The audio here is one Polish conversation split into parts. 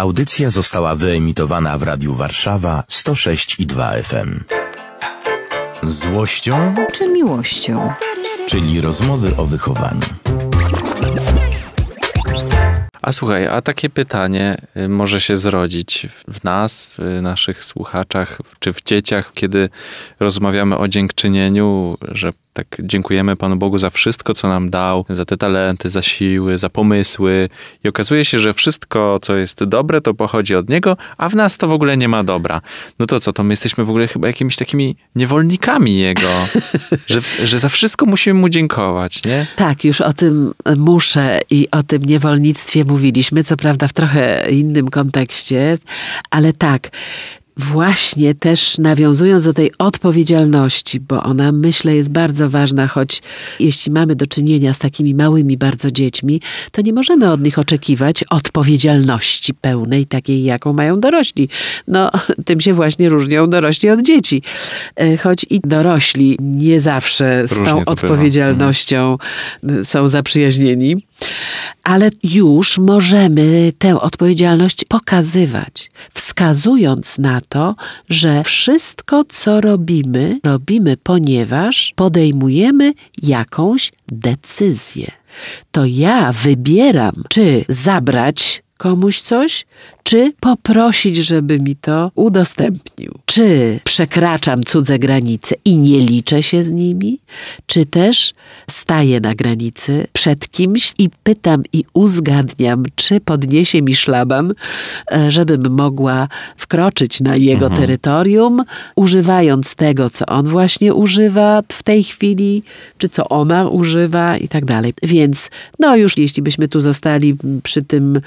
Audycja została wyemitowana w Radiu Warszawa 106 i 2 FM. Złością czy miłością? czyli rozmowy o wychowaniu. A słuchaj, a takie pytanie y, może się zrodzić w nas, w naszych słuchaczach, czy w dzieciach, kiedy rozmawiamy o dziękczynieniu, że tak dziękujemy Panu Bogu za wszystko, co nam dał, za te talenty, za siły, za pomysły. I okazuje się, że wszystko, co jest dobre, to pochodzi od Niego, a w nas to w ogóle nie ma dobra. No to co, to my jesteśmy w ogóle chyba jakimiś takimi niewolnikami Jego, że, że za wszystko musimy Mu dziękować, nie? Tak, już o tym muszę i o tym niewolnictwie mówiliśmy, co prawda w trochę innym kontekście, ale tak, właśnie też nawiązując do tej odpowiedzialności, bo ona myślę jest bardzo ważna, choć jeśli mamy do czynienia z takimi małymi bardzo dziećmi, to nie możemy od nich oczekiwać odpowiedzialności pełnej, takiej jaką mają dorośli. No, tym się właśnie różnią dorośli od dzieci. E, choć i dorośli nie zawsze z Różnie tą to bywa. odpowiedzialnością są zaprzyjaźnieni, ale już możemy tę odpowiedzialność pokazywać, wskazując na to, że wszystko, co robimy, robimy, ponieważ podejmujemy jakąś decyzję. To ja wybieram, czy zabrać komuś coś, czy poprosić, żeby mi to udostępnił. Czy przekraczam cudze granice i nie liczę się z nimi, czy też staję na granicy przed kimś i pytam i uzgadniam, czy podniesie mi szlaban, e, żebym mogła wkroczyć na jego terytorium, używając tego, co on właśnie używa w tej chwili, czy co ona używa i tak dalej. Więc no już jeśli byśmy tu zostali przy tym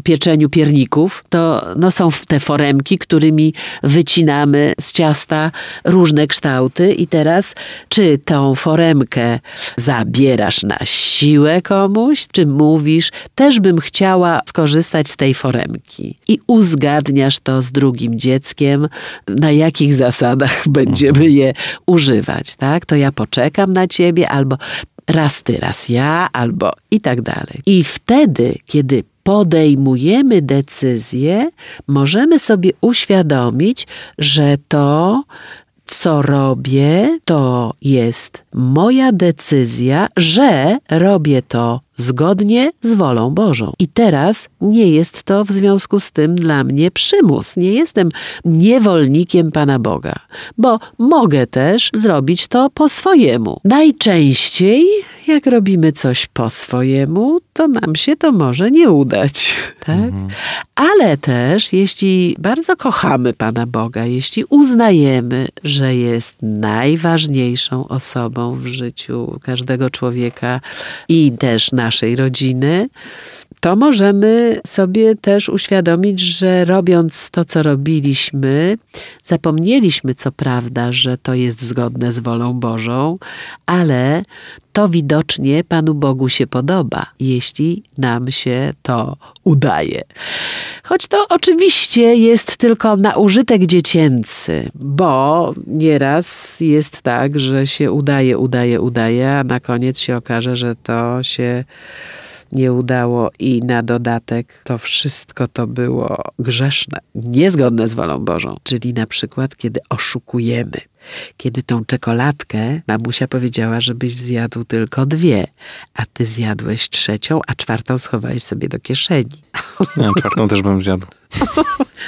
pieczeniu pierników, to no są te foremki, którymi wycinamy z ciasta różne kształty i teraz czy tą foremkę zabierasz na siłę komuś, czy mówisz, też bym chciała skorzystać z tej foremki i uzgadniasz to z drugim dzieckiem, na jakich zasadach będziemy je używać, tak? To ja poczekam na ciebie albo raz ty, raz ja, albo i tak dalej. I wtedy, kiedy podejmujemy decyzję, możemy sobie uświadomić, że to, co robię, to jest moja decyzja, że robię to zgodnie z wolą Bożą. I teraz nie jest to w związku z tym dla mnie przymus. Nie jestem niewolnikiem Pana Boga, bo mogę też zrobić to po swojemu. Najczęściej, jak robimy coś po swojemu, to nam się to może nie udać. Tak? Ale też, jeśli bardzo kochamy Pana Boga, jeśli uznajemy, że jest najważniejszą osobą w życiu każdego człowieka i też naszej rodziny, to możemy sobie też uświadomić, że robiąc to, co robiliśmy, zapomnieliśmy co prawda, że to jest zgodne z wolą Bożą, ale to widocznie Panu Bogu się podoba, jeśli nam się to udaje. Choć to oczywiście jest tylko na użytek dziecięcy, bo nieraz jest tak, że się udaje, udaje, udaje, a na koniec się okaże, że to się nie udało i na dodatek to wszystko to było grzeszne, niezgodne z wolą Bożą. Czyli na przykład, kiedy oszukujemy. Kiedy tą czekoladkę mamusia powiedziała, żebyś zjadł tylko dwie, a ty zjadłeś trzecią, a czwartą schowałeś sobie do kieszeni. Ja czwartą też bym zjadł.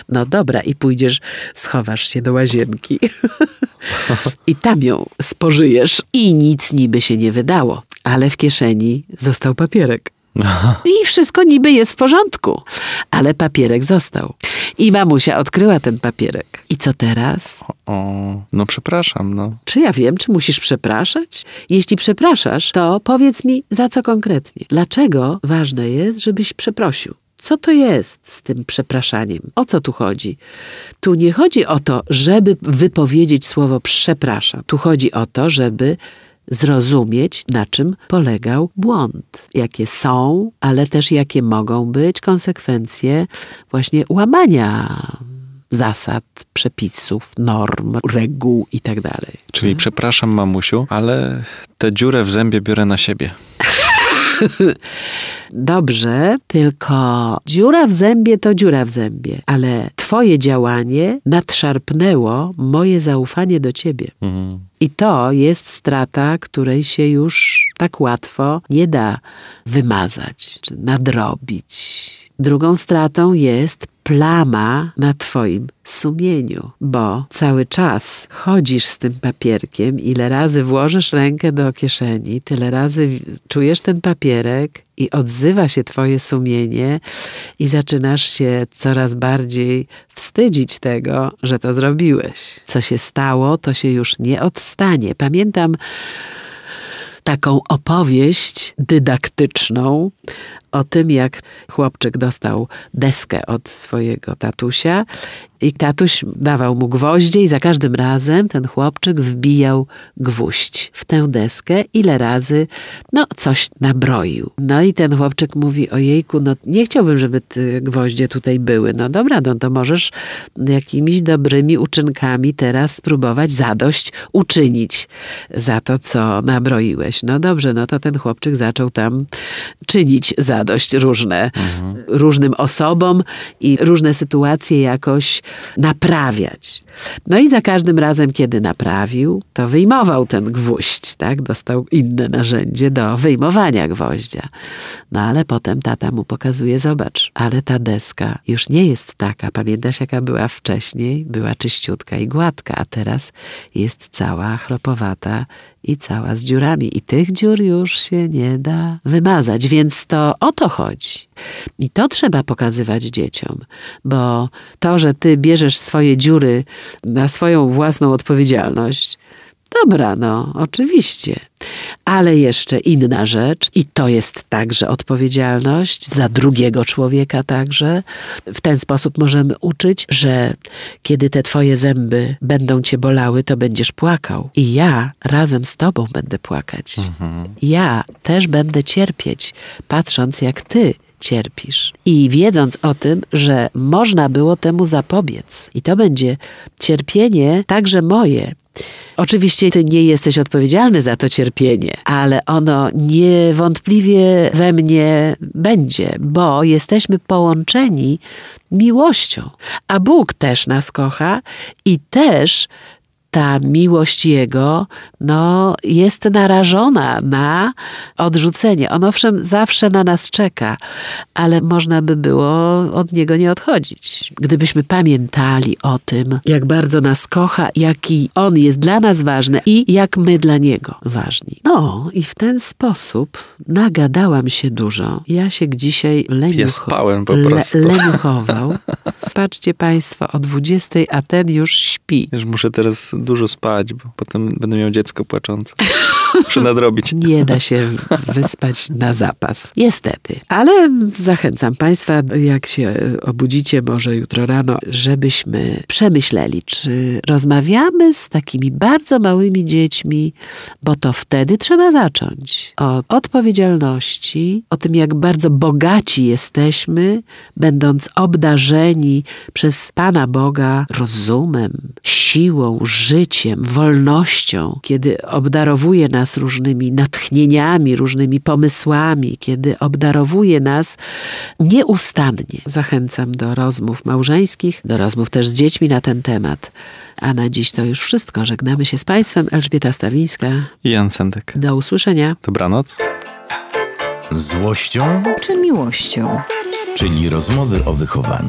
No dobra, i pójdziesz, schowasz się do łazienki i tam ją spożyjesz i nic niby się nie wydało, ale w kieszeni został papierek. I wszystko niby jest w porządku, ale papierek został. I mamusia odkryła ten papierek. I co teraz? O, no przepraszam, no. Czy ja wiem, czy musisz przepraszać? Jeśli przepraszasz, to powiedz mi za co konkretnie. Dlaczego ważne jest, żebyś przeprosił? Co to jest z tym przepraszaniem? O co tu chodzi? Tu nie chodzi o to, żeby wypowiedzieć słowo przepraszam. Tu chodzi o to, żeby zrozumieć, na czym polegał błąd, jakie są, ale też jakie mogą być konsekwencje właśnie łamania zasad, przepisów, norm, reguł i tak. Czyli przepraszam mamusiu, ale tę dziurę w zębie biorę na siebie. Dobrze, tylko dziura w zębie to dziura w zębie, ale twoje działanie nadszarpnęło moje zaufanie do ciebie. Mhm. I to jest strata, której się już tak łatwo nie da wymazać czy nadrobić. Drugą stratą jest plama na Twoim sumieniu, bo cały czas chodzisz z tym papierkiem, ile razy włożysz rękę do kieszeni, tyle razy czujesz ten papierek i odzywa się Twoje sumienie, i zaczynasz się coraz bardziej wstydzić tego, że to zrobiłeś. Co się stało, to się już nie odstanie. Pamiętam taką opowieść dydaktyczną o tym, jak chłopczyk dostał deskę od swojego tatusia. I tatuś dawał mu gwoździe i za każdym razem ten chłopczyk wbijał gwóźdź w tę deskę, ile razy no coś nabroił. No i ten chłopczyk mówi, ojejku, no nie chciałbym, żeby te gwoździe tutaj były. No dobra, no to możesz jakimiś dobrymi uczynkami teraz spróbować zadość uczynić za to, co nabroiłeś. No dobrze, no to ten chłopczyk zaczął tam czynić zadość różne, mhm. różnym osobom i różne sytuacje jakoś naprawiać. No i za każdym razem, kiedy naprawił, to wyjmował ten gwóźdź, tak? Dostał inne narzędzie do wyjmowania gwoździa. No ale potem tata mu pokazuje, zobacz, ale ta deska już nie jest taka. Pamiętasz, jaka była wcześniej? Była czyściutka i gładka, a teraz jest cała chropowata i cała z dziurami. I tych dziur już się nie da wymazać, więc to o to chodzi. I to trzeba pokazywać dzieciom, bo to, że ty bierzesz swoje dziury na swoją własną odpowiedzialność, Dobra, no, oczywiście. Ale jeszcze inna rzecz, i to jest także odpowiedzialność za drugiego człowieka także. W ten sposób możemy uczyć, że kiedy te twoje zęby będą cię bolały, to będziesz płakał. I ja razem z tobą będę płakać. Mhm. Ja też będę cierpieć, patrząc jak ty cierpisz. I wiedząc o tym, że można było temu zapobiec. I to będzie cierpienie także moje, Oczywiście ty nie jesteś odpowiedzialny za to cierpienie, ale ono niewątpliwie we mnie będzie, bo jesteśmy połączeni miłością. A Bóg też nas kocha i też ta miłość Jego no, jest narażona na odrzucenie. On owszem zawsze na nas czeka, ale można by było od Niego nie odchodzić. Gdybyśmy pamiętali o tym, jak bardzo nas kocha, jaki On jest dla nas ważny i jak my dla Niego ważni. No i w ten sposób nagadałam się dużo. Ja się dzisiaj leniucho, ja spałem po prostu. Le, leniuchował. Patrzcie Państwo, o 20, a ten już śpi. Już muszę teraz dużo spać, bo potem będę miał dziecko płaczące. Muszę nadrobić. Nie da się wyspać na zapas. Niestety. Ale zachęcam Państwa, jak się obudzicie może jutro rano, żebyśmy przemyśleli, czy rozmawiamy z takimi bardzo małymi dziećmi, bo to wtedy trzeba zacząć. Od odpowiedzialności, o tym, jak bardzo bogaci jesteśmy, będąc obdarzeni przez Pana Boga rozumem, siłą, życiem, wolnością, kiedy obdarowuje nas różnymi natchnieniami, różnymi pomysłami, kiedy obdarowuje nas nieustannie. Zachęcam do rozmów małżeńskich, do rozmów też z dziećmi na ten temat. A na dziś to już wszystko. Żegnamy się z Państwem. Elżbieta Stawińska i Jan Sendek. Do usłyszenia. Dobranoc. Złością czy miłością? Czyli rozmowy o wychowaniu.